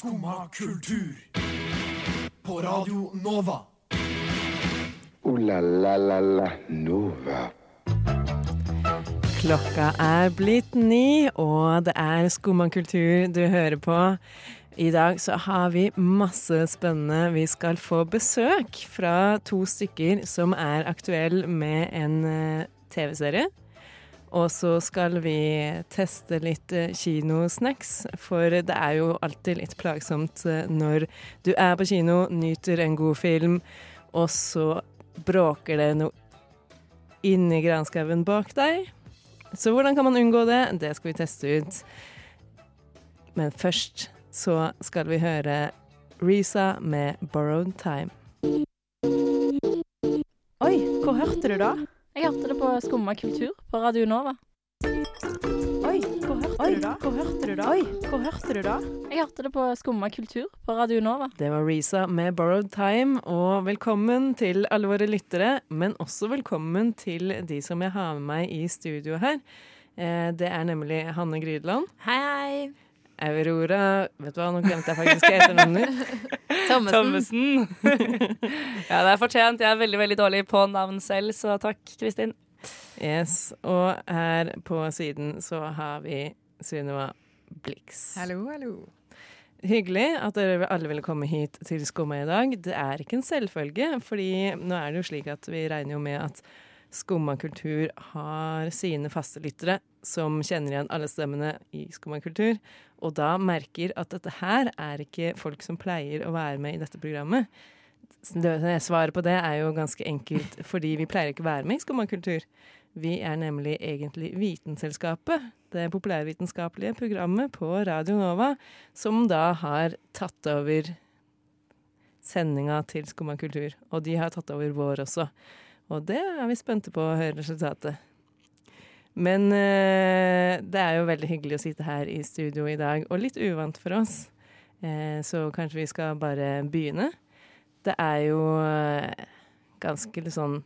Skumma kultur. På Radio Nova. O-la-la-la-la Nova. Klokka er blitt ni, og det er Skumma kultur du hører på. I dag så har vi masse spennende. Vi skal få besøk fra to stykker som er aktuelle med en eh, TV-serie. Og så skal vi teste litt eh, kinosnacks, for det er jo alltid litt plagsomt eh, når du er på kino, nyter en god film, og så bråker det noe inni granskauen bak deg. Så hvordan kan man unngå det? Det skal vi teste ut. Men først så skal vi høre Risa med 'Borrowed Time'. Oi, hva hørte du da? Jeg hørte det på Skumma kultur på Radio Nova. Oi, hvor hørte du da? Hvor hørte du da? Oi, hvor hørte du da? Jeg hørte det på Skumma kultur på Radio Nova. Det var Risa med 'Borrowed Time', og velkommen til alle våre lyttere. Men også velkommen til de som jeg har med meg i studio her. Eh, Det er nemlig Hanne Grydland. Hei, hei. Aurora Vet du hva, nå glemte jeg faktisk etternavnet. Thommessen. Thommessen. ja, det er fortjent. Jeg er veldig veldig dårlig på navn selv, så takk, Kristin. Yes, Og her på siden så har vi Sunniva Blix. Hallo, hallo. Hyggelig at dere alle ville komme hit til Skumma i dag. Det er ikke en selvfølge, fordi nå er det jo slik at vi regner jo med at Skumma kultur har sine faste lyttere som kjenner igjen alle stemmene i Skummakultur, og da merker at dette her er ikke folk som pleier å være med i dette programmet. Svaret på det er jo ganske enkelt, fordi vi pleier ikke å være med i Skummakultur. Vi er nemlig egentlig Vitenselskapet, det populærvitenskapelige programmet på Radio Nova, som da har tatt over sendinga til Skumma. Og de har tatt over vår også. Og det er vi spente på å høre resultatet. Men eh, det er jo veldig hyggelig å sitte her i studio i dag, og litt uvant for oss. Eh, så kanskje vi skal bare begynne. Det er jo eh, ganske litt sånn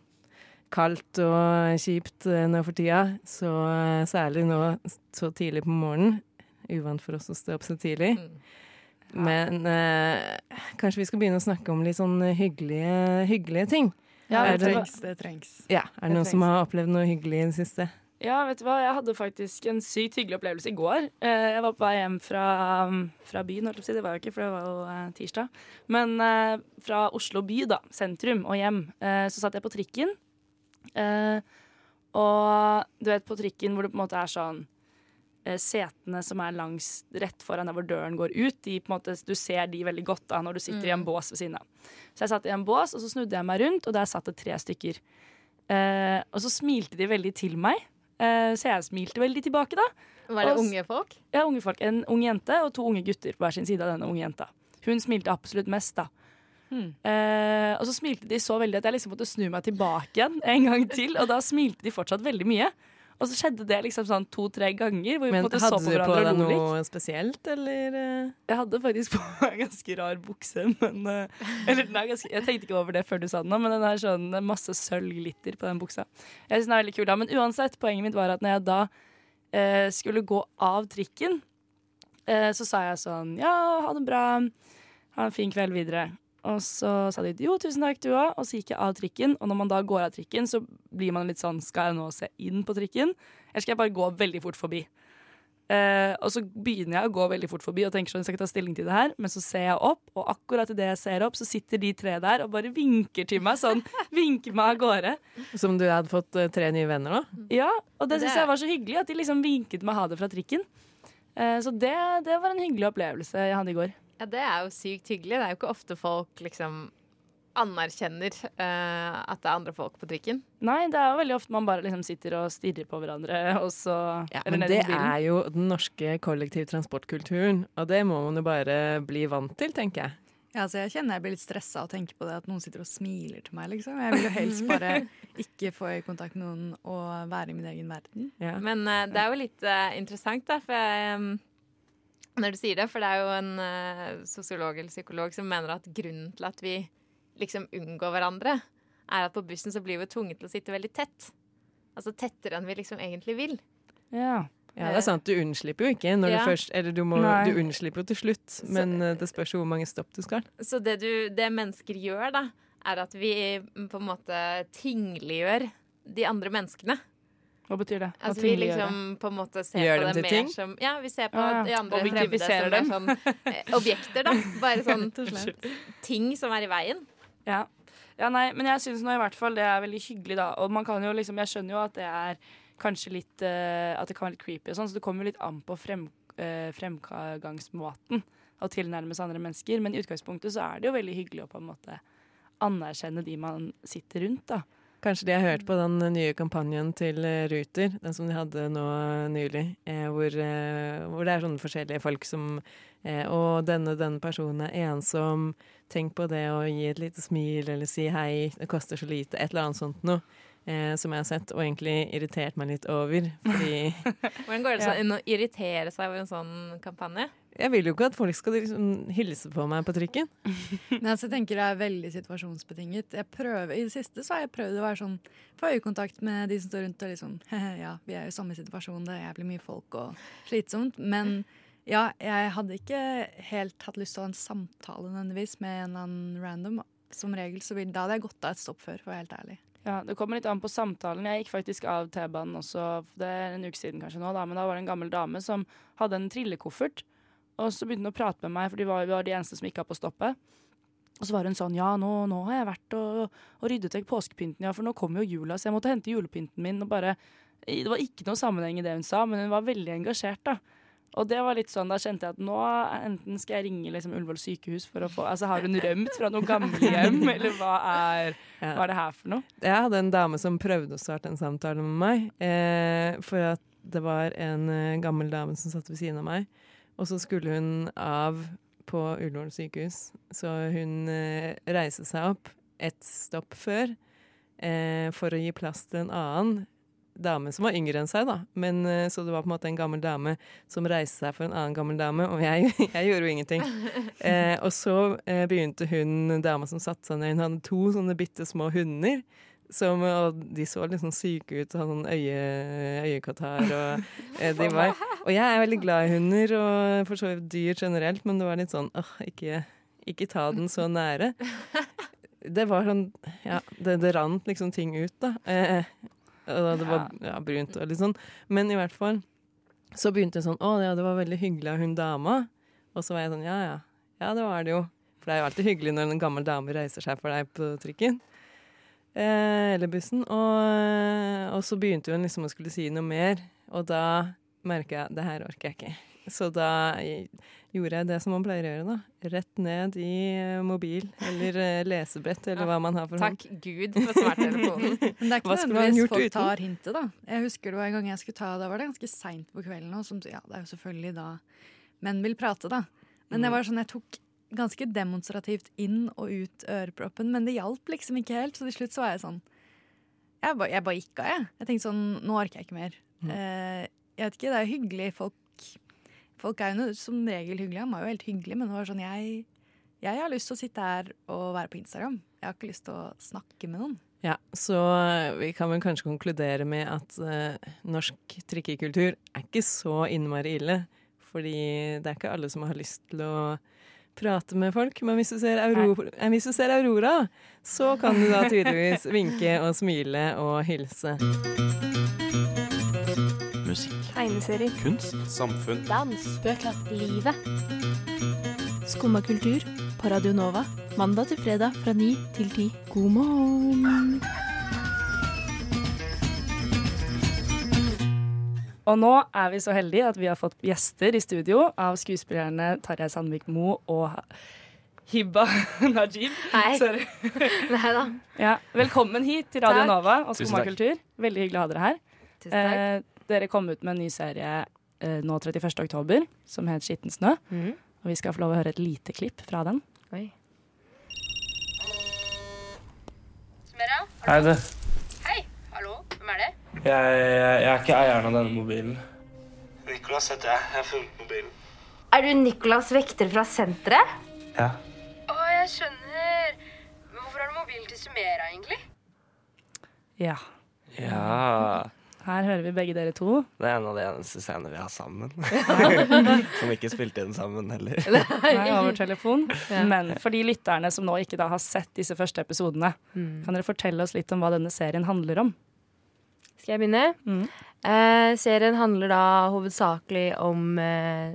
kaldt og kjipt eh, nå for tida. Så eh, særlig nå så tidlig på morgenen. Uvant for oss å stå opp så tidlig. Men eh, kanskje vi skal begynne å snakke om litt sånn hyggelige, hyggelige ting. Ja, det, trengs. det trengs. ja, er det Det noen som har opplevd noe hyggelig i det siste? Ja, vet du hva? Jeg hadde faktisk en sykt hyggelig opplevelse i går. Eh, Jeg var på vei hjem fra, um, fra byen, holdt jeg på å si. Det var jo ikke, for det var jo eh, tirsdag. Men eh, fra Oslo by, da, sentrum, og hjem, så satt jeg på trikken. Og du vet på trikken hvor det på en måte er sånn Setene som er langs rett foran der hvor døren går ut, de måte, du ser de veldig godt da når du sitter i en bås ved siden av. Så jeg satt i en bås, og så snudde jeg meg rundt, og der satt det tre stykker. Eh, og så smilte de veldig til meg. Eh, så jeg smilte veldig tilbake, da. Var det Og unge folk? Ja, unge folk. En ung jente og to unge gutter på hver sin side av denne unge jenta. Hun smilte absolutt mest, da. Eh, og så smilte de så veldig at jeg liksom måtte snu meg tilbake igjen en gang til. Og da smilte de fortsatt veldig mye. Og så skjedde det liksom sånn to-tre ganger. Hvor vi Men på hadde så på du på deg noe spesielt, eller? eh? Jeg hadde faktisk på meg en ganske rar bukse, men eh, Eller er ganske, jeg tenkte ikke over det før du sa det nå, men den er sånn masse sølvglitter på den buksa. Jeg synes den er veldig kul da, Men uansett, poenget mitt var at når jeg da eh, skulle gå av trikken, eh, så sa jeg sånn Ja, ha det bra. Ha en fin kveld videre. Og så sa de jo, tusen takk, du òg. Og så gikk jeg av trikken. Og når man da går av trikken, så blir man litt sånn Skal jeg nå se inn på trikken, eller skal jeg bare gå veldig fort forbi? Eh, og så begynner jeg å gå veldig fort forbi og tenker sånn, jeg skal ikke ta stilling til det her, men så ser jeg opp, og akkurat idet jeg ser opp, så sitter de tre der og bare vinker til meg sånn. vinker meg av gårde. Som du hadde fått eh, tre nye venner, da? Ja, og det Det- syns jeg var så hyggelig, at de liksom vinket meg ha det fra trikken. Eh, så det, det var en hyggelig opplevelse jeg hadde i går. Ja, det er jo sykt hyggelig. Det er jo ikke ofte folk liksom anerkjenner uh, at det er andre folk på trikken. Nei, det er jo veldig ofte man bare liksom sitter og stirrer på hverandre, og så Ja, men det er jo den norske kollektivtransportkulturen, og det må man jo bare bli vant til, tenker jeg. Ja, altså jeg kjenner jeg blir litt stressa av å tenke på det at noen sitter og smiler til meg. liksom. Jeg vil jo helst bare ikke få kontakt med noen og være i min egen verden. Ja. Men uh, det er jo litt uh, interessant, da, for jeg, em, når du sier det, for det er jo en uh, sosiolog eller psykolog som mener at grunnen til at vi liksom unngår hverandre, er at på bussen så blir vi tvunget til å sitte veldig tett. Altså tettere enn vi liksom egentlig vil. Ja. Ja, det er sant. Du unnslipper jo ikke når Ja. du først Eller du, må, du unnslipper jo til slutt, men så, det spørs jo hvor mange stopp du skal. Så det, du, det mennesker gjør, da, er at vi på en måte tingliggjør de andre menneskene. Hva betyr det? Hva Altså vi liksom på en måte ser Gjør på dem til mer ting? som Ja, vi ser på Ja, ja. de andre fremmede som er sånn eh, objekter, da. Bare sånn ting som er i veien. Ja. ja, nei, men jeg syns nå i hvert fall det er veldig hyggelig, da. Og man kan jo liksom, jeg skjønner jo at det er kanskje litt uh, At det kan være litt creepy og sånn, så det kommer jo litt an på frem, uh, fremgangsmåten å tilnærmes andre mennesker. Men i utgangspunktet så er det jo veldig hyggelig å på en måte anerkjenne de man sitter rundt, da. Kanskje de har hørt på den nye kampanjen til eh, Ruter, den som de hadde nå nylig, eh, hvor, eh, hvor det er sånne forskjellige folk som eh, Og denne denne personen er ensom. Tenk på det å gi et lite smil eller si hei, det koster så lite. Et eller annet sånt noe. Eh, som jeg har sett og egentlig irritert meg litt over. Fordi Hvordan går det sånn å irritere seg over en sånn kampanje? jeg vil jo ikke at folk skal liksom hilse på meg på trikken. Nei, altså, jeg tenker det er veldig situasjonsbetinget. Jeg prøver, I det siste så har jeg prøvd å være sånn få øyekontakt med de som står rundt og liksom Ja, vi er jo i samme situasjon, det er jævlig mye folk og slitsomt. Men ja, jeg hadde ikke helt hatt lyst til å ha en samtale nødvendigvis med en eller annen random. Som regel så vil, Da hadde jeg gått av et stopp før, for å være helt ærlig. Ja, Det kommer litt an på samtalen. Jeg gikk faktisk av T-banen også, det er en uke siden kanskje nå, da, men da var det en gammel dame som hadde en trillekoffert. Og så begynte hun å prate med meg, for de var, var de eneste som ikke var på stoppet. Og så var hun sånn Ja, nå, nå har jeg vært og, og ryddet vekk påskepynten, ja, for nå kommer jo jula, så jeg måtte hente julepynten min. Og bare Det var ikke noe sammenheng i det hun sa, men hun var veldig engasjert, da. Og det var litt sånn, da kjente jeg at nå enten skal jeg ringe liksom Ullevål sykehus for å få Altså har hun rømt fra noe gamlehjem, eller hva er, hva er det her for noe? Jeg hadde en dame som prøvde å starte en samtale med meg. Eh, for at det var en eh, gammel dame som satt ved siden av meg. Og så skulle hun av på Ullevål sykehus. Så hun eh, reiste seg opp et stopp før eh, for å gi plass til en annen dame som var yngre enn seg, da. Men, eh, så det var på en måte en gammel dame som reiste seg for en annen gammel dame, og jeg, jeg gjorde jo ingenting. Eh, og så eh, begynte hun, dama som satte seg ned, hun hadde to sånne bitte små hunder. Som, og de så litt sånn syke ut, hadde sånn øye, øyekatarr og eh, de var Og jeg er veldig glad i hunder og for så vidt dyr generelt, men det var litt sånn åh, ikke, ikke ta den så nære. Det var sånn Ja, det, det rant liksom ting ut, da. Eh, det var ja, brunt og litt sånn. Men i hvert fall så begynte det sånn Å ja, det var veldig hyggelig av hun dama. Og så var jeg sånn Ja ja. Ja, det var det jo. For det er jo alltid hyggelig når en gammel dame reiser seg for deg på trikken. Eh, eller bussen. Og, og så begynte hun liksom å skulle si noe mer, og da merka jeg det her orker jeg ikke. Så da gjorde jeg det som man pleier å gjøre, da. Rett ned i eh, mobil eller eh, lesebrett eller hva man har for hånd. Takk Gud for smarttelefonen. Men det er ikke nødvendigvis folk uten? tar hintet, da. Jeg husker det var en gang jeg skulle ta Da var det ganske seint på kvelden, og som, ja, det er jo selvfølgelig da menn vil prate, da. Men Mm. det var sånn jeg tok ganske demonstrativt inn og ut øreproppen, men det hjalp liksom ikke helt, så til slutt så var jeg sånn Jeg bare, jeg bare gikk av, jeg. Jeg tenkte sånn Nå orker jeg ikke mer. Mm. Eh, jeg vet ikke, det er hyggelig. Folk, folk er jo som regel hyggelige. Han var jo helt hyggelig, men det var sånn jeg jeg har lyst til å sitte her og være på Instagram. Jeg har ikke lyst til å snakke med noen. Ja, så eh, vi kan vel kanskje konkludere med at eh, norsk trikkekultur er ikke så innmari ille. Fordi det er ikke alle som har lyst til å prate med folk. Men hvis du ser, Aurora, eh, hvis du ser Aurora, så kan du da tydeligvis vinke og smile og hilse. Musikk, Tegneserier. kunst, samfunn. Dans. Bøker. Livet. Skumma kultur på Radio Nova. Mandag til fredag fra ni til ti. God morgen. Og nå er vi så heldige at vi har fått gjester i studio av skuespillerne Tarjei Sandvik Mo og Hibba Najib. Hei. Sorry. Nei da. Ja, velkommen hit til Radio Takk. Nova og Tusen Skumma kultur. Veldig hyggelig å ha dere her. Tusen takk. Eh, dere kom ut med en ny serie eh, nå 31. oktober som het Skitten snø. Mm. Og vi skal få lov å høre et lite klipp fra den. Oi. Hei, du. Hei, hallo, hvem er det? Jeg, jeg, jeg er ikke eieren av denne mobilen. Nicolas heter jeg. Jeg har funnet mobilen. Er du Nicolas Vekter fra senteret? Ja. Å, jeg skjønner. Men hvorfor har du mobilen til Sumera, egentlig? Ja. Ja. Her hører vi begge dere to. Det er en av de eneste scenene vi har sammen. som ikke spilte inn sammen heller. Nei, over telefon. Ja. Men for de lytterne som nå ikke da har sett disse første episodene, Mm. kan dere fortelle oss litt om hva denne serien handler om? Skal jeg begynne? Mm. Eh, serien handler da hovedsakelig om eh,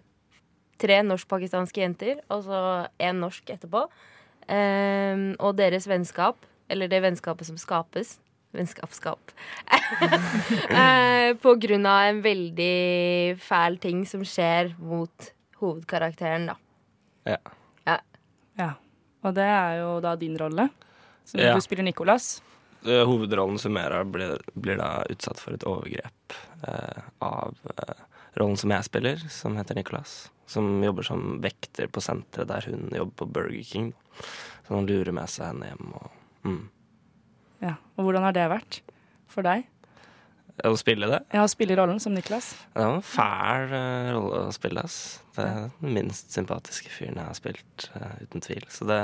tre norsk-pakistanske jenter, og så én norsk etterpå. Eh, og deres vennskap, eller det vennskapet som skapes. Vennskapsskap. eh, på grunn av en veldig fæl ting som skjer mot hovedkarakteren, da. Ja. Ja. Og det er jo da din rolle. Så Ja. Du spiller Nicolas. Hovedrollen Hovedrollen Sumera blir, blir da utsatt for et overgrep eh, av eh, rollen som jeg spiller, som heter Nicolas. Som jobber som vekter på senteret der hun jobber på Burger King. Så han lurer med seg henne hjem. Og, mm. Ja. Og hvordan har det vært for deg? Å spille det? Ja, å spille rollen som Niklas. Det var en fæl uh, rolle å spille, ass. Det er den minst sympatiske fyren jeg har spilt, uh, uten tvil. Så det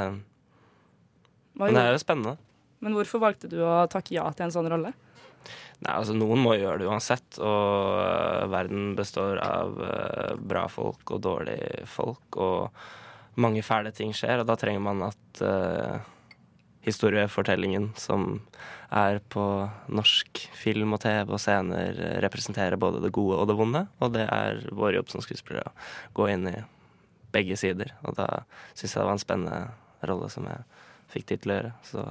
Men det er jo spennende. Men hvorfor valgte du å takke ja til en sånn rolle? Nei, altså Noen må gjøre det uansett, og uh, verden består av bra folk og dårlige folk, og mange fæle ting skjer, og da trenger man at historiefortellingen som er på norsk film og TV og scener, øh, representerer både det gode og det vonde, og det er vår jobb som skuespillere å gå inn i begge sider, og da syns jeg det var en spennende rolle som jeg fikk tid til å gjøre, så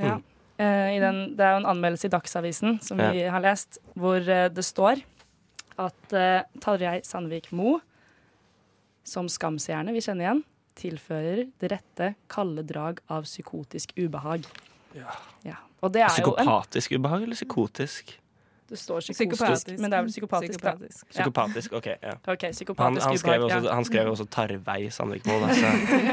Ja. Eh, i den, det er jo en anmeldelse i Dagsavisen som vi har lest, hvor eh, det står at uh, Tarjei Sandvik Mo, som skamseerne vi kjenner igjen, tilfører det rette kalde drag av psykotisk ubehag. Ja. Og det er jo en Psykopatisk ubehag eller psykotisk? Det står psykotisk, Psykopatisk. men det er vel psykopatisk, Psykopatisk. da. Psykopatisk, OK. ja. okay Han, psykopatisk han, skrev ubehag. også, ja. han skrev også Tarvei Sandvikmo, da.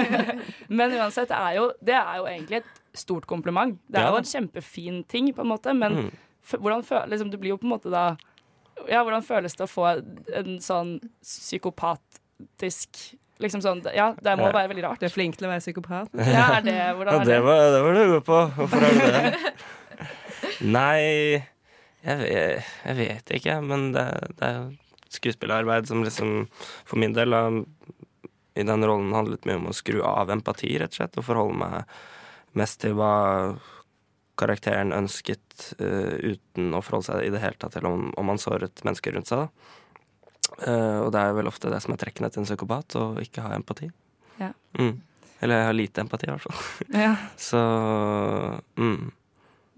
Men uansett, det er, jo, det er jo egentlig et stort kompliment. Det er Ja. jo en kjempefin ting, på en måte, men Mm. f hvordan føler liksom, Du blir jo på en måte da Ja, hvordan føles det å få en sånn psykopatisk Liksom sånn Ja, det må være veldig rart. Du er flink til å være psykopat. Ja, er det, hvordan Ja, er det det? var, det var du god på. Hvorfor er du det? Nei, jeg vet, jeg vet ikke, men det, det er jo skuespillerarbeid som liksom For min del har i den rollen handlet mye om å skru av empati, rett og slett, og forholde meg mest til hva karakteren ønsket, uh, uten å forholde seg i det hele tatt til om, om han såret mennesker rundt seg. da. Eh, og det er vel ofte det som er trekkene til en psykopat, å ikke ha empati. Ja. Mm. Eller jeg har lite empati, i hvert fall. Ja. Så mm.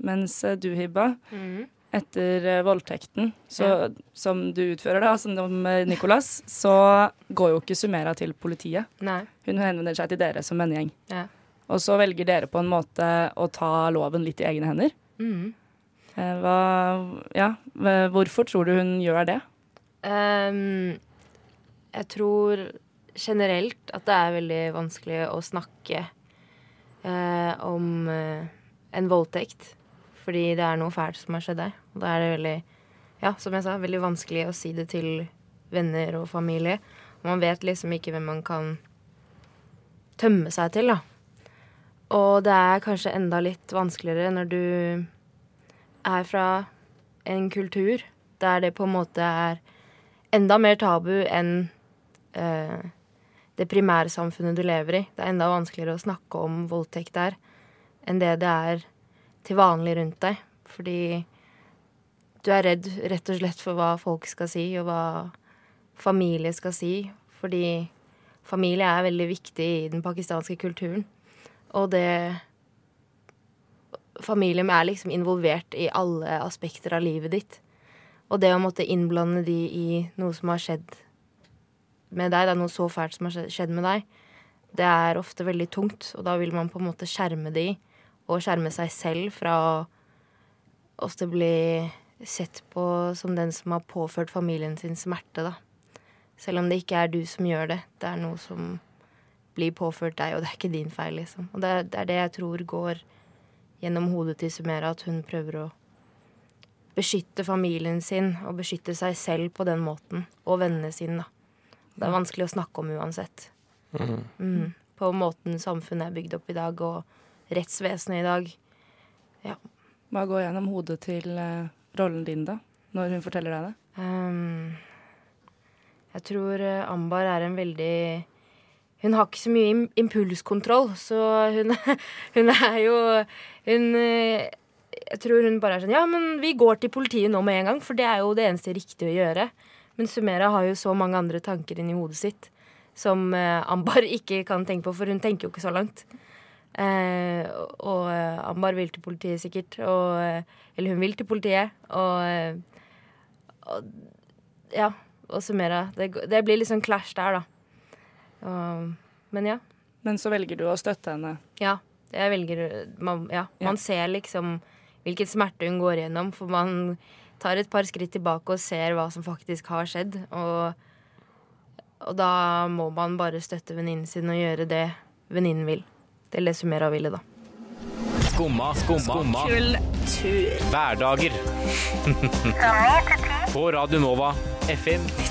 Mens eh, du, Hibba, mm. etter eh, voldtekten så, som du utfører, da, som Nicolas, så går jo ikke Sumera til politiet. Nei. Hun henvender seg til dere som vennegjeng. Ja. Og så velger dere på en måte å ta loven litt i egne hender. Eh, Hva, ja, hvorfor tror du hun gjør det? Ehm, jeg tror generelt at det er veldig vanskelig å snakke uh, om uh, en voldtekt. Fordi det er noe fælt som har skjedd der. Og da er det veldig, ja, som jeg sa, veldig vanskelig å si det til venner og familie. Og man vet liksom ikke hvem man kan tømme seg til, da. Og det er kanskje enda litt vanskeligere når du er fra en kultur der det på en måte er enda mer tabu enn eh, det primærsamfunnet du lever i. Det er enda vanskeligere å snakke om voldtekt der enn det det er til vanlig rundt deg. Fordi du er redd rett og slett for hva folk skal si, og hva familie skal si. Fordi familie er veldig viktig i den pakistanske kulturen. Og det Familien er liksom involvert i alle aspekter av livet ditt. Og det å måtte innblande de i noe som har skjedd med deg, det er noe så fælt som har skjedd- med deg, det er ofte veldig tungt. Og da vil man på en måte skjerme de, og skjerme seg selv fra å bli sett på som den som har påført familien sin smerte, da. Selv om det ikke er du som gjør det. Det er noe som blir påført deg, og det er ikke din feil, liksom. Og det er det jeg tror går gjennom hodet til Sumera, at hun prøver å beskytte familien sin og beskytte seg selv på den måten. Og vennene sine, da. Det er vanskelig å snakke om uansett. Mhm. Mm. På måten samfunnet er bygd opp i dag, og rettsvesenet i dag. Hva går gjennom hodet til eh, rollen din, da? når hun forteller deg det? Um, jeg tror eh, Ambar er en veldig Hun har ikke så mye impulskontroll, så hun, hun er jo Hun eh, Jeg tror hun bare er sånn Ja, men vi går til politiet nå med en gang, for det er jo det eneste riktige å gjøre. Men Sumera har jo så mange andre tanker inni hodet sitt som eh, Ambar ikke kan tenke på, for hun tenker jo ikke så langt. Eh, og eh, Ambar vil til politiet sikkert, og, eh, eller hun vil til politiet, og, og ja, og Sumera. Det, det blir litt sånn clash der, da. Og, men ja. Men så velger du å støtte henne. Ja, jeg velger man, ja, man ser liksom hvilken smerte hun går gjennom, for man tar et par skritt tilbake og ser hva som faktisk har skjedd. Og, og da må man bare støtte venninnen sin og gjøre det venninnen vil. Det er det Sumera ville, da. Skumma, skumma, skumma. Kultur. Hverdager. På Radio Nova, FM.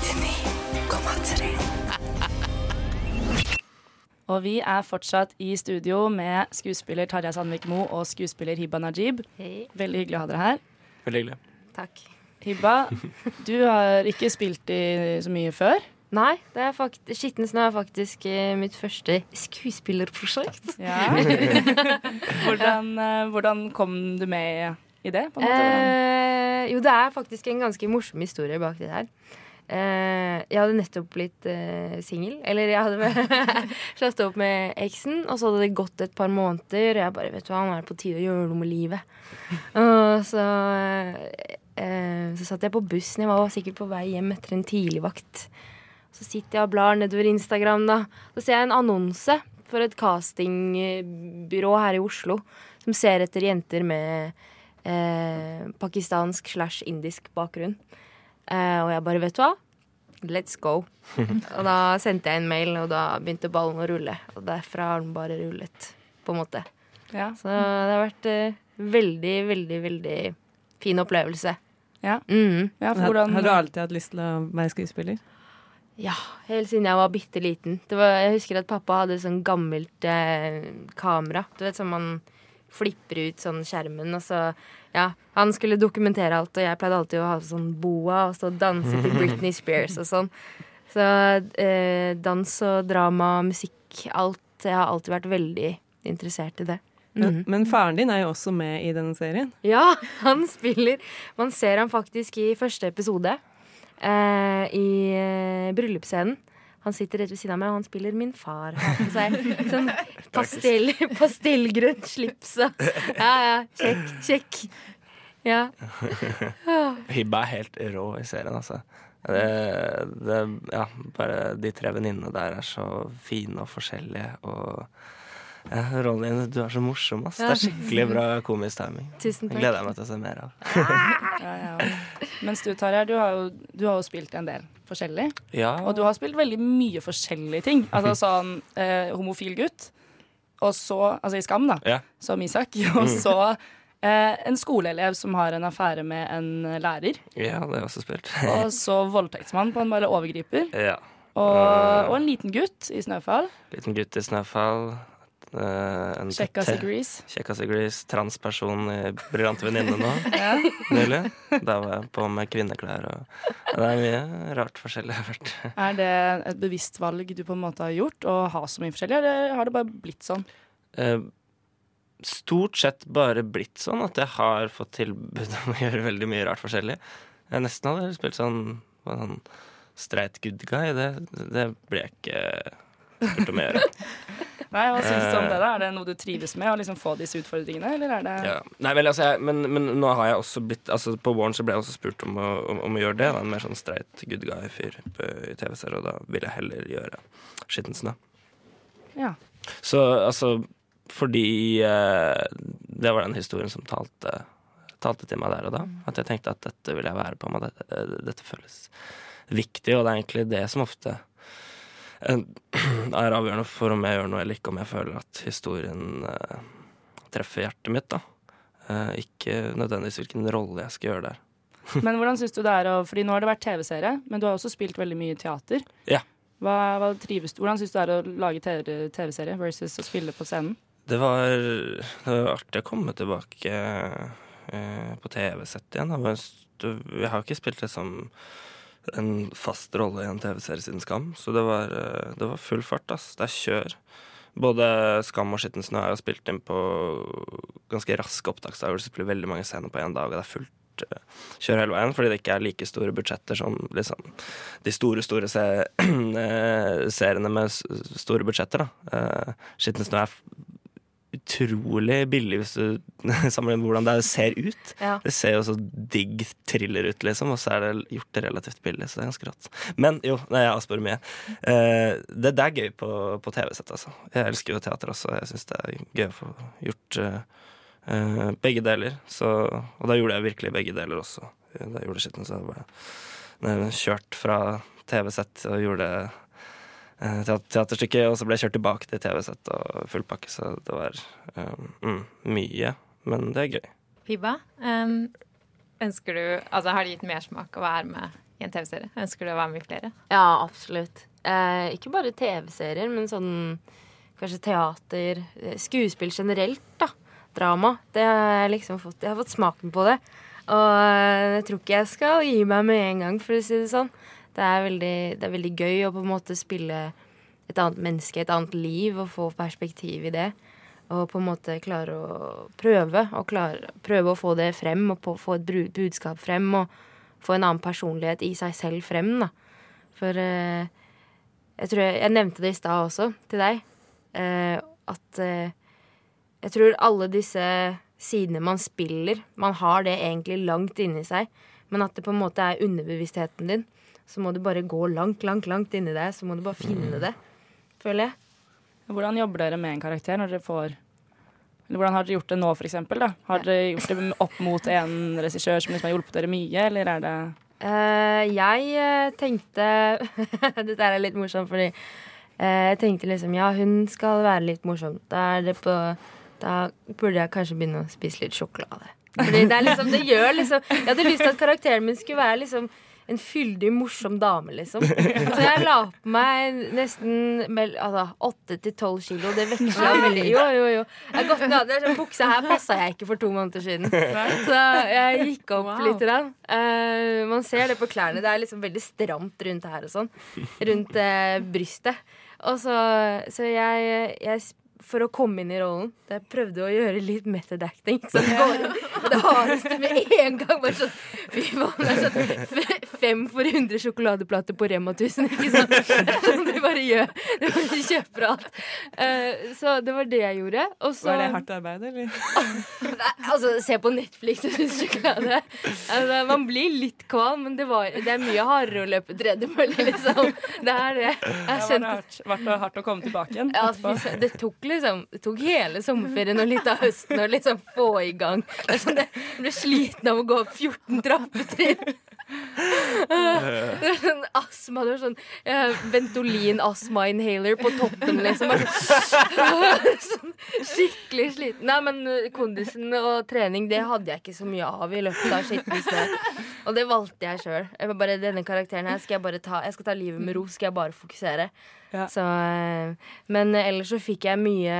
Og vi er fortsatt i studio med skuespiller Tarjei Sandvik Mo og skuespiller Hibba Najib. Hei. Veldig hyggelig å ha dere her. Veldig hyggelig. Takk. Hibba, du har ikke spilt i så mye før. Nei, det er Skitten snø er faktisk eh, mitt første skuespillerprosjekt. Ja. hvordan, eh, hvordan kom du med i det? På en måte? Eh, jo, det er faktisk en ganske morsom historie bak det her. Eh, jeg hadde nettopp blitt eh, singel. Eller jeg hadde slått opp med eksen, og så hadde det gått et par måneder. Og jeg bare, vet du hva, nå er det på tide å gjøre noe med livet. Og så, eh, så satt jeg på bussen. Jeg var sikkert på vei hjem etter en tidligvakt. Så sitter jeg og blar nedover Instagram, da. Så ser jeg en annonse for et castingbyrå her i Oslo som ser etter jenter med eh, pakistansk slash indisk bakgrunn. Eh, og jeg bare, vet du hva? Let's go. og da sendte jeg en mail, og da begynte ballen å rulle. Og derfra har den bare rullet, på en måte. Ja. Så det har vært eh, veldig, veldig, veldig fin opplevelse. Ja. Mm. Ja, hvordan, har du alltid hatt lyst til å være skuespiller? Ja, helt siden jeg var bitte liten. Det var, jeg husker at pappa hadde sånn gammelt eh, kamera. Du vet sånn man flipper ut sånn skjermen, og så Ja, han skulle dokumentere alt, og jeg pleide alltid å ha sånn boa og og danse til Britney Spears og sånn. Så eh, dans og drama, musikk, alt. Jeg har alltid vært veldig interessert i det. Men, Mhm. men faren din er jo også med i denne serien. Ja, han spiller. Man ser ham faktisk i første episode. Eh, I eh, bryllupsscenen. Han sitter rett ved siden av meg, og han spiller min far. Har på seg sånn pastell, pastellgrønt slips og Ja, ja. Kjekk, kjekk. Ja. Hibba er helt rå i serien, altså. Det, det, ja, bare de tre venninnene der er så fine og forskjellige. Og ja, Ronny, du er så morsom, ass. Det er skikkelig bra komisk timing. Tusen takk. gleder jeg meg til å se mer av. ja, ja. Mens du, Tarjei, du, har jo- du har jo spilt en del forskjellig. Ja, Og du har spilt veldig mye forskjellige ting. Altså sånn eh, homofil gutt, og så Altså i Skam, da, Ja. som Isak. Og så eh, en skoleelev som har en affære med en lærer. ja, det har jeg også spilt. Og så voldtektsmann på en bare overgriper. ja. Og, og en liten gutt i Snøfall. Liten gutt i Snøfall. Eh, en Kjekkas i Grease. Kjekkas i Grease. Transperson i Briljante venninne nå. Ja. Nylig. Da var jeg på med kvinneklær og Det er mye rart forskjellig jeg har vært. Er det et bevisst valg du på en måte har gjort, å ha så mye forskjellig, eller har det bare blitt sånn? Eh, stort sett bare blitt sånn at jeg har fått tilbud om å gjøre veldig mye rart forskjellig. Jeg nesten hadde spilt sånn, sånn streit good guy. Det, det ble jeg ikke spurt om å gjøre. Nei, Hva syns du om det? da? Er det noe du trives med, å liksom få disse utfordringene, eller er det Ja. Nei, vel, altså, jeg, men, men nå har jeg også blitt altså, På våren så ble jeg også spurt om å, om, om å gjøre det. Da, en mer sånn streit good guy-fyr i TV-serier, og da vil jeg heller gjøre Skitten snø. Ja. Så altså Fordi eh, det var den historien som talte, talte til meg der og da. At jeg tenkte at dette vil jeg være på meg. Dette, dette føles viktig, og det er egentlig det som ofte eh, er avgjørende for om jeg gjør noe eller ikke, om jeg føler at historien eh, treffer hjertet mitt. da. Eh, ikke nødvendigvis hvilken rolle jeg skal gjøre der. Men hvordan syns du det er å Fordi nå har det vært TV-serie, men du har også spilt veldig mye teater. Ja. Hva, hva trives du Hvordan syns du det er å lage TV- TV-serie versus å spille på scenen? Det var, det var artig å komme tilbake eh, på TV-sett igjen. Det Jeg har ikke spilt liksom en fast rolle i en TV-serie siden Skam, så det var, eh, det var full fart. ass. Det er kjør. Både Skam og Skitten snø er spilt inn på ganske raske opptaksdager. Det blir veldig mange scener på én dag, og det er fullt eh, kjør hele veien, fordi det ikke er like store budsjetter som liksom, de store, store se eh, seriene med store budsjetter. da. Eh, Skitten snø er utrolig billig hvis du sammenligner med hvordan det ser ut. Ja. Det ser jo så digg thriller ut, liksom, og så er det gjort det relativt billig, så det er ganske rått. Men jo, nei, jeg avspør mye. Eh, det, det er gøy på, på TV-sett, altså. Jeg elsker jo teater også, jeg syns det er gøy å få gjort eh, eh, begge deler. Så, og da gjorde jeg virkelig begge deler også. Da jeg gjorde skitten, så var jeg kjørt fra TV-sett og gjorde eh, teat- teaterstykke, og så ble jeg kjørt tilbake til TV-sett og full pakke, så det var eh, mm, mye. Men det er gøy. Hibba, um, ønsker du Altså, har det gitt mersmak å være med i en TV-serie? Ønsker du å være med i flere? Ja, absolutt. Eh, ikke bare TV-serier, men sånn kanskje teater, eh, skuespill generelt, da. Drama. Det har jeg liksom fått Jeg har fått smaken på det. Og eh, jeg tror ikke jeg skal gi meg med en gang, for å si det sånn. Det er veldig, det er veldig gøy å på en måte spille et annet menneske, et annet liv, og få perspektiv i det. Og på en måte klare å prøve, klare, prøve å få det frem, og på, få et budskap frem, og få en annen personlighet i seg selv frem, da. For eh, jeg tror jeg, jeg nevnte det i stad også, til deg, eh, at eh, jeg tror alle disse sidene man spiller, man har det egentlig langt inni seg, men at det på en måte er underbevisstheten din. Så må du bare gå langt, langt, langt inni deg, så må du bare finne det, føler jeg. Hvordan jobber dere med en karakter når dere får eller Hvordan har dere gjort det nå, for eksempel? Da? Har dere gjort det opp mot en regissør som liksom har hjulpet dere mye, eller er det uh, jeg eh, tenkte Dette er litt morsomt, fordi uh, jeg tenkte liksom Ja, hun skal være litt morsom. Da er det på Da burde jeg kanskje begynne å spise litt sjokolade. Fordi det er liksom Det gjør liksom Jeg hadde lyst til at karakteren min skulle være liksom en fyldig, morsom dame, liksom. Så jeg la på meg nesten altså, åtte til tolv kilo. Det veksla veldig. Jo, jo, jo. Jeg gått ned, det sånn Buksa her passa jeg ikke for to måneder siden. Så jeg gikk opp Wow. litt. Eh, man ser det på klærne. Det er liksom veldig stramt rundt her og sånn. Rundt uh, brystet. Og så, så jeg, jeg for å komme inn i rollen. Jeg prøvde å gjøre litt method acting. Så det går det hardeste med en gang. Bare sånn, fy faen, det er sånn fem for 100 sjokoladeplater på Rema 1000. Ikke sant? Sånn du bare gjør. Du bare kjøper alt. Eh, så det var det jeg gjorde. Og så Var det hardt arbeid, eller? Nei, altså, se på Netflix og spise sjokolade. Altså, man blir litt kvalm, men det, var, det er mye hardere å løpe tredemølle, liksom. Det er det. Jeg Ja, var det hardt, det hardt å komme tilbake igjen? ja, altså, det tok liksom Det tok hele sommerferien og litt av høsten å liksom få i gang. Det er sånn, jeg ble sliten av å gå opp 14 trappetrinn. Det er sånn astma. du var sånn eh, Ventolin-astma-inhaler på toppen, liksom. Sånn, skikkelig sliten. Nei, men eh, kondisen og trening, det hadde jeg ikke så mye av i løpet av skitten snø. Og det valgte jeg sjøl. Denne karakteren her skal jeg bare ta Jeg skal ta livet med ro, skal jeg bare fokusere. Ja. Så, eh, men ellers så fikk jeg mye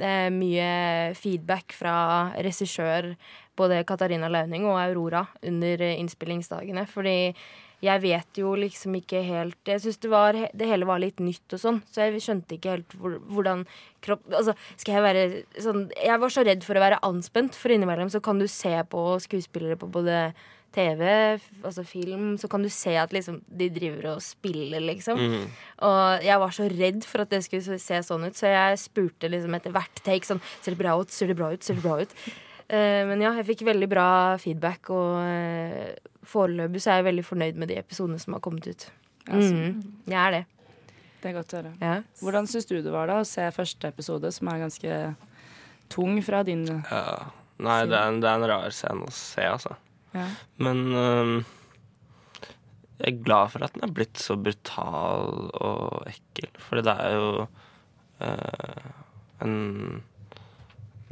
eh, mye feedback fra regissør, både Katarina Launing og Aurora, under eh, innspillingsdagene. Fordi jeg vet jo liksom ikke helt Jeg syns det, det hele var litt nytt og sånn, så jeg skjønte ikke helt hvor, hvordan kropp Altså, skal jeg være sånn Jeg var så redd for å være anspent, for innimellom så kan du se på skuespillere på både TV, altså film, så kan du se at liksom de driver og spiller, liksom. Mm. Og jeg var så redd for at det skulle se sånn ut, så jeg spurte liksom etter hvert take sånn Ser det bra ut? Ser det bra ut? Ser det bra ut? Eh, men ja, jeg fikk veldig bra feedback, og uh, foreløpig så er jeg veldig fornøyd med de episodene som har kommet ut. Altså. så- Mhm, jeg er det. Det er godt å høre. Ja. Hvordan syns du det var da å se første episode, som er ganske tung fra din Ja. Nei, det er, en, det er en rar scene å se, altså. Ja. Men øhm, jeg er glad for at den er blitt så brutal og ekkel. For det er jo øh, en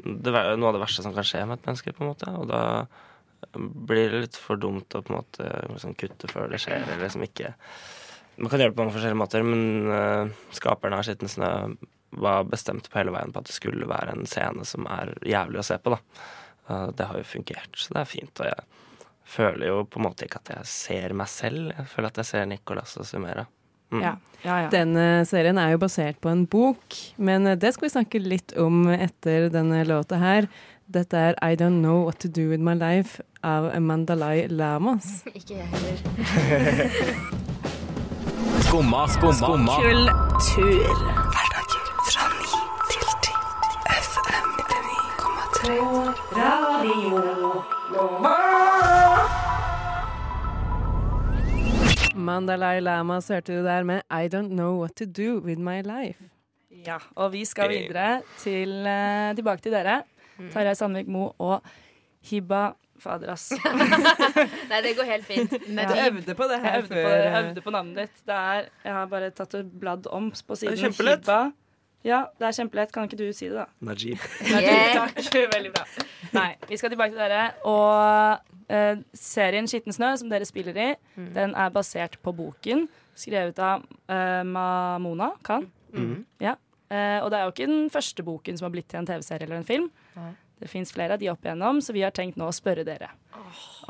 Det er jo noe av det verste som kan skje med et menneske, på en måte. Og da blir det litt for dumt å på en måte liksom kutte før det skjer, eller liksom ikke Man kan gjøre det på mange forskjellige måter, men uh, skaperne av Skitten snø var bestemt på hele veien på at det skulle være en scene som er jævlig å se på, da. Uh, det har jo fungert, så det er fint. Og jeg føler jo på en måte ikke at jeg ser meg selv. Jeg føler at jeg ser Nicolas og Sumera. Mm. Ja. Ja, ja. Denne serien er jo basert på en bok, men det skal vi snakke litt om etter denne låta her. Dette er I Don't Know What To Do With My Life av Mandalay Lamas. Ikke jeg heller. Skumma, skumma, skumma. Kultur. Hverdager fra 9 til 10. FM 99,3. Radio Mandalay så hørte du der med I Don't Know What To Do With My Life. Ja, og vi skal videre til, eh, tilbake til dere. Tarjei Sandvik Mo og Hiba Fader, ass. Nei, det går helt fint. Du øvde på det her Jeg øvde på, før, jeg eh. øvde på navnet ditt. Det er, jeg har bare tatt et bladd om på siden. Kjempelett. Hiba. Ja, det er kjempelett. Kan ikke du si det, da? Najib. Najib, takk. Veldig bra. Nei, vi skal tilbake til dere. Og eh, serien Skitten snø, som dere spiller i, Mm. den er basert på boken skrevet av eh, Mamona Khan. Mm. Ja. Eh, og det er jo ikke den første boken som har blitt til en TV-serie eller en film. Nei. Det fins flere av de opp igjennom, så vi har tenkt nå å spørre dere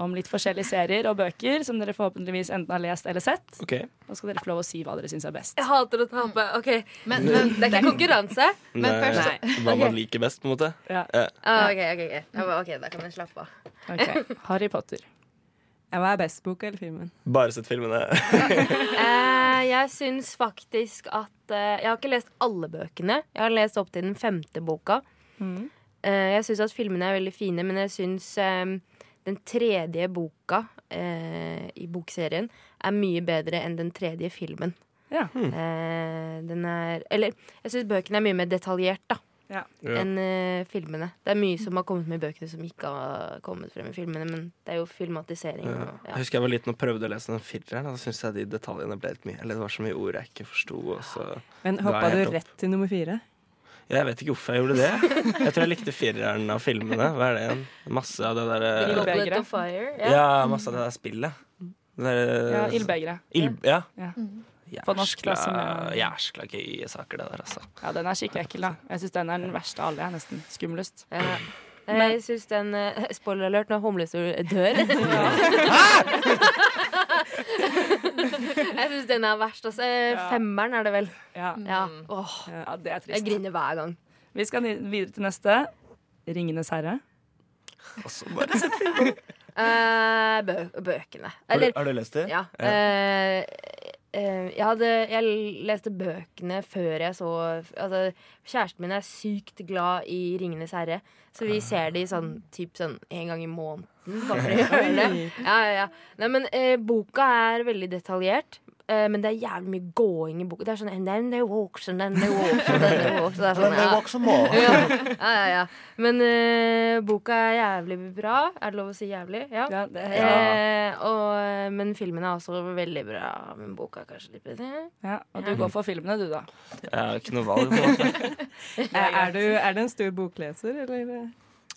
om litt forskjellige serier og bøker som dere forhåpentligvis enten har lest eller sett. Ok. Nå skal dere få lov å si hva dere syns er best. Jeg hater å tape. OK. Men, men Det er ikke konkurranse. Men Nei, først- Hva man liker best, på en måte. Ja. Ja. Ah, OK, okay, ok. Ok, da kan jeg slappe av. Ok, Harry Potter. Hva er best, boka eller filmen? Bare sett filmene. Eh, jeg syns faktisk at eh, Jeg har ikke lest alle bøkene. Jeg har lest opp til den femte boka. Mm. Eh, jeg syns at filmene er veldig fine, men jeg syns eh, den tredje boka eh, i bokserien er mye bedre enn den tredje filmen. Ja. Eh, den er Eller jeg syns bøkene er mye mer detaljert, da. Ja. Ja. Enn filmene. Det er mye som har kommet med i bøkene som ikke har kommet frem i filmene, men det er jo filmatisering. Ja. Og, Jeg husker jeg var liten og prøvde å lese den fireren. og Da syntes jeg de detaljene ble litt mye Eller det var så mye ord jeg ikke forsto. Men hoppa du rett til nummer fire? Jeg vet ikke hvorfor jeg gjorde det. Jeg tror jeg likte fireren av filmene. Hva er det igjen? Masse av det derre Fire. Ja. Ja, masse av det der spillet. Det der, Ja, Ildbegeret. Il, ja. Ja. På norsk, da, Jæskla, gøye saker, det der, altså. Ja, den er skikkelig ekkel, da. Jeg syns den er den verste av alle. Jeg, nesten Skumlest. Ja. Jeg syns den eh, Spoiler alert når Humlestor dør. jeg syns den er verst. Altså. Femmeren er det vel. Ja. Ja. Åh, ja, det er jeg trist. griner hver gang. Vi skal videre til neste. Ringenes herre. Altså, bare sett Uh, bø bøkene. Har du, har du lest det? Ja. Uh, uh, jeg, hadde, jeg leste bøkene før jeg så Altså, kjæresten min er sykt glad i 'Ringenes herre', så vi ser de sånn typ sånn en gang i måneden. Bare for å gjøre det. Ja, ja, ja. Nei, men eh, boka er veldig detaljert. eh, men det er jævlig mye gåing i boka. Det er sånn and then they walks, and then they walks, and then they walks. Det er sånn, ja. ja, ja, ja, ja. Men eh, boka er jævlig bra. Er det lov å si jævlig? Ja. Ja, det er, Eh, og, men filmen er også veldig bra. Men boka er kanskje litt bedre. ja, og du går for filmene, du, da. Jeg har ikke noe valg. på en måte. Er, er, du, er du en stor bokleser, eller?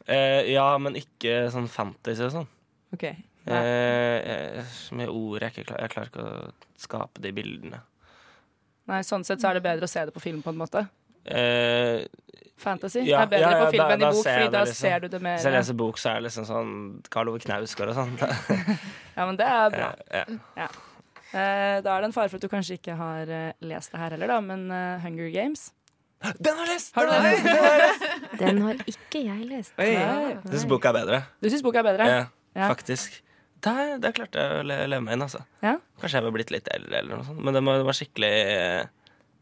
Eh, ja, men ikke sånn fantasy og sånn. OK. Eh, så mye ord jeg ikke klarer. Jeg klarer ikke å skape de bildene. Nei, Sånn sett så er det bedre å se det på film, på en måte. Eh, Fantasy Ja, er bedre ja, på film da- enn i bok, fordi da liksom. ser du det mer. hvis jeg leser bok, så er det liksom sånn Karl Ove Knausgård og sånn. Ja, men det er bra. Ja. Eh, da er det en fare for at du kanskje ikke har eh, lest det her heller, da, men eh, Hunger Games Den har jeg lest! Den har lest! Den har lest! Den har ikke jeg lest. Oi. Jeg syns boka er bedre. Du syns boka er bedre? Ja, Ja. faktisk. Der, der klarte jeg å le- leve meg inn, altså. Ja. Kanskje jeg var blitt litt eldre, eller noe sånt. Men det var, det var skikkelig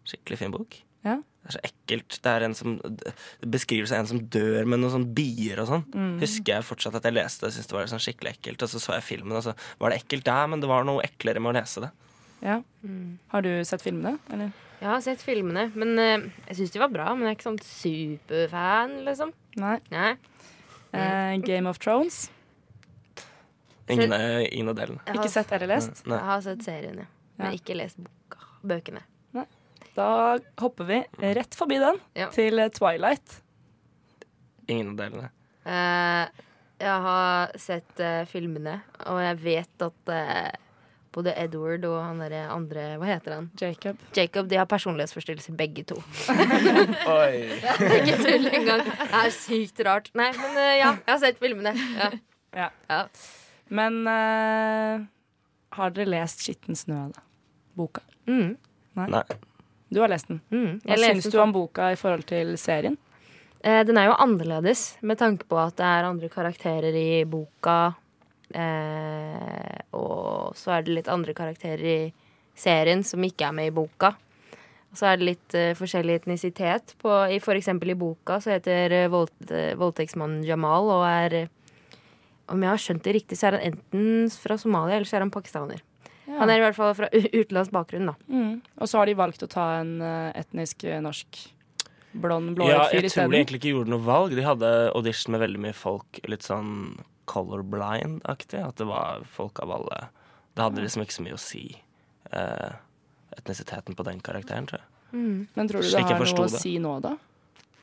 Skikkelig fin bok. Ja. Det er så ekkelt. Det er en som Beskrivelse av en som dør med noen sånn bier og sånn. Mm. Husker jeg fortsatt at jeg leste det og syntes det var sånn skikkelig ekkelt. Og så så jeg filmen, og så var det ekkelt der, men det var noe eklere med å lese det. Ja. Mm. Har du sett filmene, eller? Jeg har sett filmene, men uh, jeg syns de var bra. Men jeg er ikke sånn superfan, liksom. Nei. Nei. Uh, Game of Thrones. Ingen, ingen av delene. Ikke sett eller lest? Nei. jeg har sett serien, ja. Men Ja. ikke lest boka. Bøkene. Da hopper vi rett forbi den Ja. til eh, Twilight. Ingen av delene. Uh, jeg har sett filmene, og jeg vet at både Edward og han derre andre Hva heter han? Jacob. Jacob, De har personlighetsforstyrrelser, begge to. Oi. Ikke tull engang. Det er sykt rart. Nei, men eh, ja, jeg har sett filmene. Ja. Ja. Ja. Men uh, har dere lest 'Skitten snø', da? Boka? Mm. Nei. Nei. Du har lest den. Mm. Hva Jeg syns du om boka i forhold til serien? Eh, den er jo annerledes, med tanke på at det er andre karakterer i boka. Eh, og så er det litt andre karakterer i serien som ikke er med i boka. Og så er det litt eh, forskjellig etnisitet. På, i, for eksempel i boka så heter eh, vold, eh, voldtektsmannen Jamal og er Om jeg har skjønt det riktig, så er han enten fra Somalia eller så er han pakistaner. Ja. Han er i hvert fall fra utenlandsk bakgrunn, da. Mm. Og så har de valgt å ta en eh, etnisk norsk blond, Ja, blåøyd fyr jeg tror de egentlig ikke gjorde noe valg. De hadde audition med veldig mye folk litt sånn colorblind-aktig. At det var folk av alle Det hadde liksom ikke så mye å si. eh, etnisiteten på den karakteren, tror jeg. Men tror du det har noe å det. si nå, da?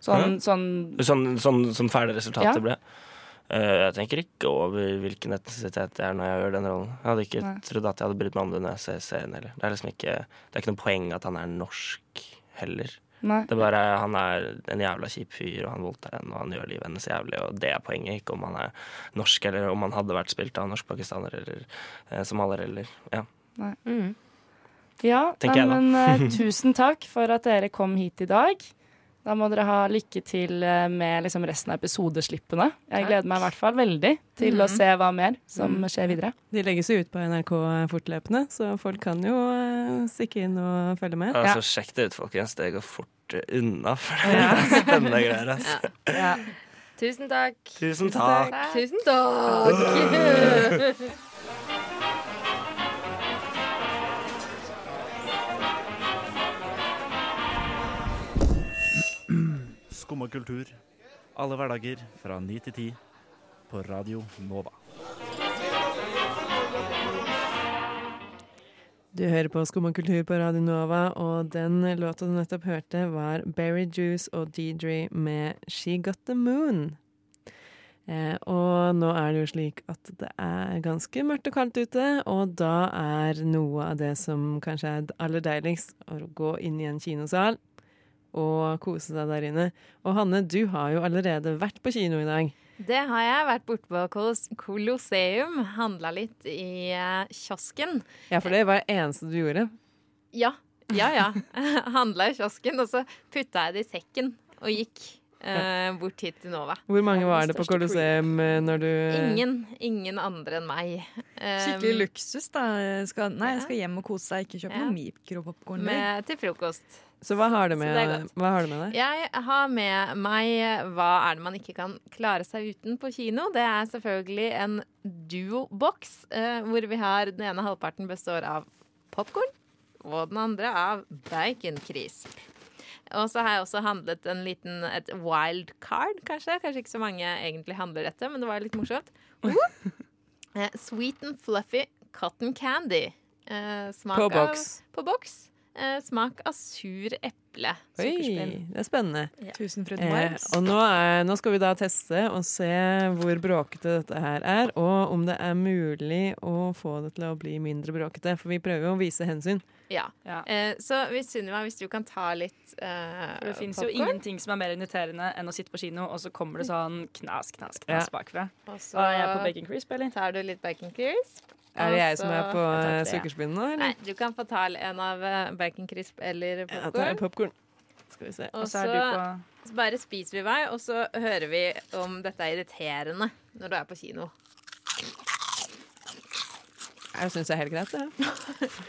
Sånn, mm. sånn Sånn, sånn som ferdig resultatet Ja. ble. Uh, jeg tenker ikke over hvilken etnisitet jeg er når jeg gjør den rollen. Jeg hadde ikke Nei. trodd at jeg hadde brydd meg om det når jeg ser serien heller. Det er liksom ikke Det er ikke noe poeng at han er norsk heller. Nei. Det er bare Han er en jævla kjip fyr, og han voldtar henne, og han gjør livet hennes jævlig, og det er poenget, ikke om han er norsk, eller om han hadde vært spilt av norsk-pakistaner eller eh, somalier, eller Ja. Nei. Mm. Ja, men eh, tusen takk for at dere kom hit i dag. Da må dere ha lykke til eh, med liksom resten av episodeslippene. Jeg Takk. gleder meg i hvert fall veldig til å Mhm. se hva mer som Mm. skjer videre. De legges jo ut på NRK fortløpende, så folk kan jo eh, stikke inn og følge med. Altså, Sjekk det ut, folkens. Det går fort eh, unna, for det er spennende greier. Altså. Ja. Tusen takk. Tusen takk. Tusen takk. Skumma kultur. Alle hverdager fra ni til ti på Radio Nova. Du hører på Skumma kultur på Radio Nova, og den låta du nettopp hørte, var Berry Juice og Deidre med She Got The Moon. Eh, og nå er det jo slik at det er ganske mørkt og kaldt ute, og da er noe av det som kanskje er aller deiligst, å gå inn i en kinosal og kose deg der inne. Og Hanne, du har jo allerede vært på kino i dag. Det har jeg vært borte på Colosseum. Handla litt i eh, kiosken. Ja, for det var det eneste du gjorde. Ja, ja. ja. Handla i kiosken, og så putta jeg det i sekken og gikk eh, bort hit til Nova. Hvor mange var det på Colosseum eh, når du Ingen, ingen andre enn meg. Um, Skikkelig luksus, da. Skal, nei, jeg skal hjem og kose seg, ikke kjøpe Ja. noe mikropopkorn. Til frokost. Så hva har du med, hva har du med deg? Jeg har med meg hva er det man ikke kan klare seg uten på kino. Det er selvfølgelig en duo-boks, eh, hvor vi har den ene halvparten består av popkorn, og den andre av bacon-crisp. Og så har jeg også handlet en liten, et wild card, kanskje. Kanskje ikke så mange egentlig handler dette, men det var litt morsomt. Uh! Sweet and fluffy cotton candy. Eh, På boks. På boks. Eh, smak av sur eple. Oi, det er spennende. Ja. Tusenfryd Eh, og nå, er, nå skal vi da teste og se hvor bråkete dette her er, og om det er mulig å få det til å bli mindre bråkete. For vi prøver jo å vise hensyn. Ja. Eh, så hvis Sunniva, hvis du kan ta litt eh, For det fins jo ingenting som er mer irriterende enn å sitte på kino, og så kommer det sånn knas, knas, Ja. knas bakfra. Og så Og jeg er på bacon crisp, eller? tar du litt bacon crisp. Er det jeg som er på Jeg tar eh, tre. sukkerspinn nå, eller? Nei, du kan få ta en av baconcrisp bacon crisp eller popkorn. Skal vi se. Og så så, på bare spiser vi vei, og så hører vi om dette er irriterende når du er på kino. Jeg syns det er helt greit, det.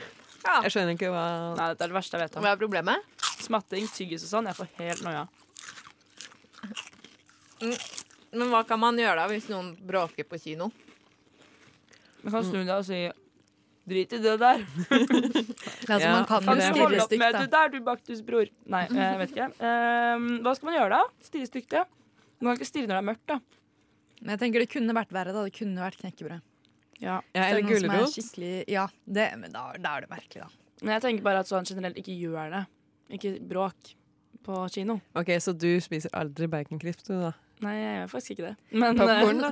Ja. Jeg skjønner ikke hva Nei, dette er det verste jeg vet om. Hva er problemet? Smatting, tyggis og sånn. Jeg får helt noia. Mm. Men hva kan man gjøre da hvis noen bråker på kino? Man kan snu deg og si Drit i det der. Altså, Ja, man kan Kan jo stirre stygt, med da. du der, du Baktus bror? Nei, jeg vet ikke. Um, hva skal man gjøre da? Stirre stygt, ja. Man kan ikke stirre når det er mørkt, da. Men jeg tenker det kunne vært verre. da Det kunne vært knekkebrød. Ja. Ja, er eller er gulrot. Ja, det, men da, da er det merkelig, da. Men jeg tenker bare at sånn generelt ikke gjør det. Ikke bråk på kino. Ok, Så du spiser aldri baconcrisp, du, da? Nei, jeg gjør faktisk ikke det. Men, Popcorn, da?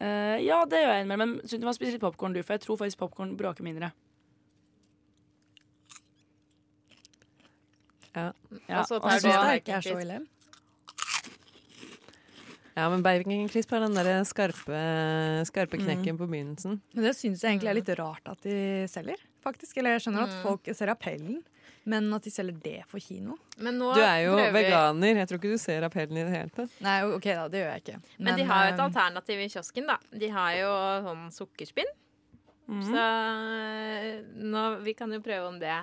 Uh, ja, det gjør jeg innimellom. Men syns du må spise litt popkorn, du, for jeg tror faktisk popkorn bråker mindre. Ja. ja. Altså, og så syns jeg ikke er så ille. Ja, men baconcrisp har den der skarpe, skarpe knekken på begynnelsen. Men det syns jeg egentlig er litt rart at de selger, faktisk. Eller jeg skjønner at Mm. folk ser appellen, men at de selger det for kino Men nå Du er jo prøver veganer. Jeg tror ikke du ser appellen i det hele tatt. Nei, OK da, det gjør jeg ikke. Men, de har jo et eh, alternativ i kiosken, da. De har jo sånn sukkerspinn. Mm. Så eh, nå, vi kan jo prøve om det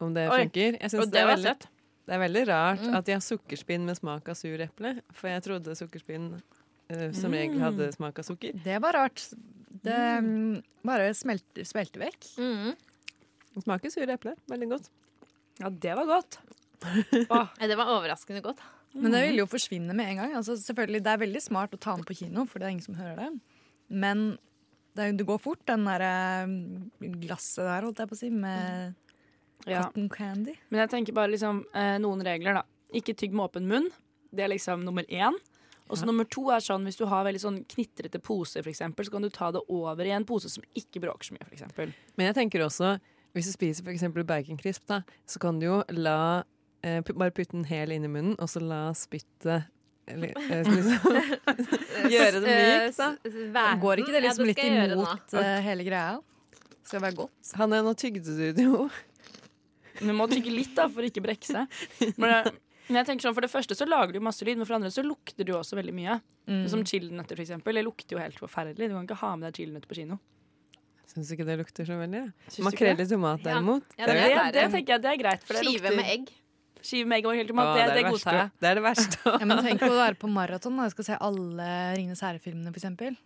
Om det funker. Jeg syns det det, er veldig, søtt. Det er veldig rart Mm. at de har sukkerspinn med smak av sur eple. For jeg trodde sukkerspinn uh, som Mm. regel hadde smak av sukker. Det var rart. Det mm, bare smelter, smelter vekk. Mm. Det smaker sur eple. Veldig godt. Ja, det var godt. Ja, Det var overraskende godt. Men det vil jo forsvinne med en gang. Altså, selvfølgelig, Det er veldig smart å ta den på kino, for det er ingen som hører det. Men det, er det går fort, den der glasset der, holdt jeg på å si, med Ja. cotton candy. Men jeg tenker bare liksom eh, noen regler, da. Ikke tygg med åpen munn. Det er liksom nummer én. Og så Ja. nummer to er sånn hvis du har veldig sånn knitrete poser, for eksempel, så kan du ta det over i en pose som ikke bråker så mye, f.eks. Men jeg tenker også, hvis du spiser for eksempel baconcrisp, da, så kan du jo la eh, Bare putte den hel inn i munnen, og så la spyttet eller, eh, liksom, Gjøre det mykt, da. Væten. Går ikke det liksom ja, litt imot eh, hele greia? Skal det være godt? Hanne, nå tygde du det jo. Men du må tygge litt, da, for å ikke brekke seg. Men, det- men jeg tenker sånn, For det første så lager du masse lyd, men for det andre så lukter du også veldig mye. Mm. Som chilinøtter, eksempel. Det lukter jo helt forferdelig. Du kan ikke ha med deg chilinøtter på kino. Syns ikke det lukter så veldig. Makrell i tomat, derimot. Ja, det, det, det tenker jeg det er greit. For det Skive lukter med egg. Skive med egg og helt tomat, Åh, det, det det godtar jeg. Det er det verste. Ja, men tenk å være på maraton og skal se alle Ringenes herre-filmene, eksempel.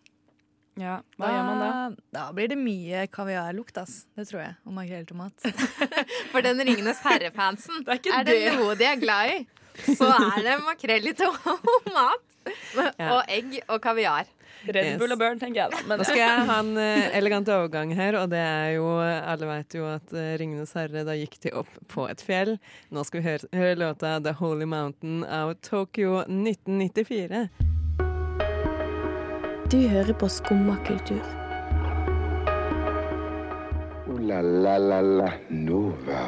Ja, hva gjør man da? Da blir det mye kaviarlukt, ass. Det tror jeg. Og makrelltomat. For den Ringenes herre-fansen, er, er, det det. noe de er glad i, så er det makrell i tomat. Ja. Og egg og kaviar. Red Bull og Burn, tenker jeg da. Men Nå skal jeg ha en uh, elegant overgang her, og det er jo Alle vet jo at uh, Ringenes herre da gikk de opp på et fjell. Nå skal vi høre, høre låta The Holy Mountain av Tokyo 1994. Du hører på Skumma kultur. Ooh la la la la Nova.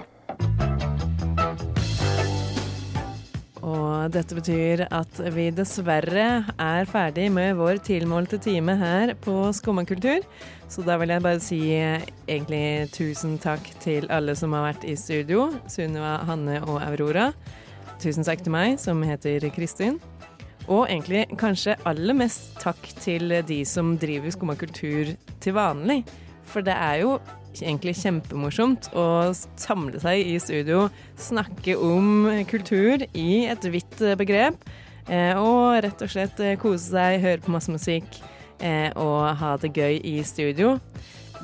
Og dette betyr at vi dessverre er ferdig med vår tilmålte time her på Skummakultur. Så da vil jeg bare si egentlig tusen takk til alle som har vært i studio. Sunniva, Hanne og Aurora. Tusen takk til meg, som heter Kristin. Og egentlig kanskje aller mest takk til de som driver Skummakultur til vanlig. For det er jo egentlig kjempemorsomt å samle seg i studio, snakke om kultur i et vidt begrep, eh, og rett og slett eh, kose seg, høre på masse musikk eh, og ha det gøy i studio.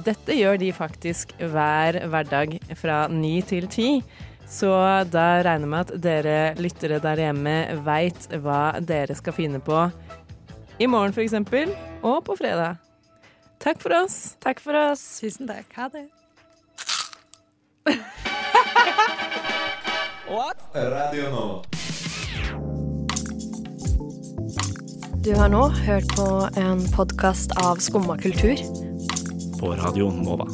Dette gjør de faktisk hver hverdag fra ni til ti. Så da regner jeg med at dere lyttere der hjemme veit hva dere skal finne på i morgen f.eks., og på fredag. Takk for oss. Takk for oss. Tusen takk. Ha det. What? Radio nå. Du har nå hørt på en podkast av Skumma kultur. På Radio Nova.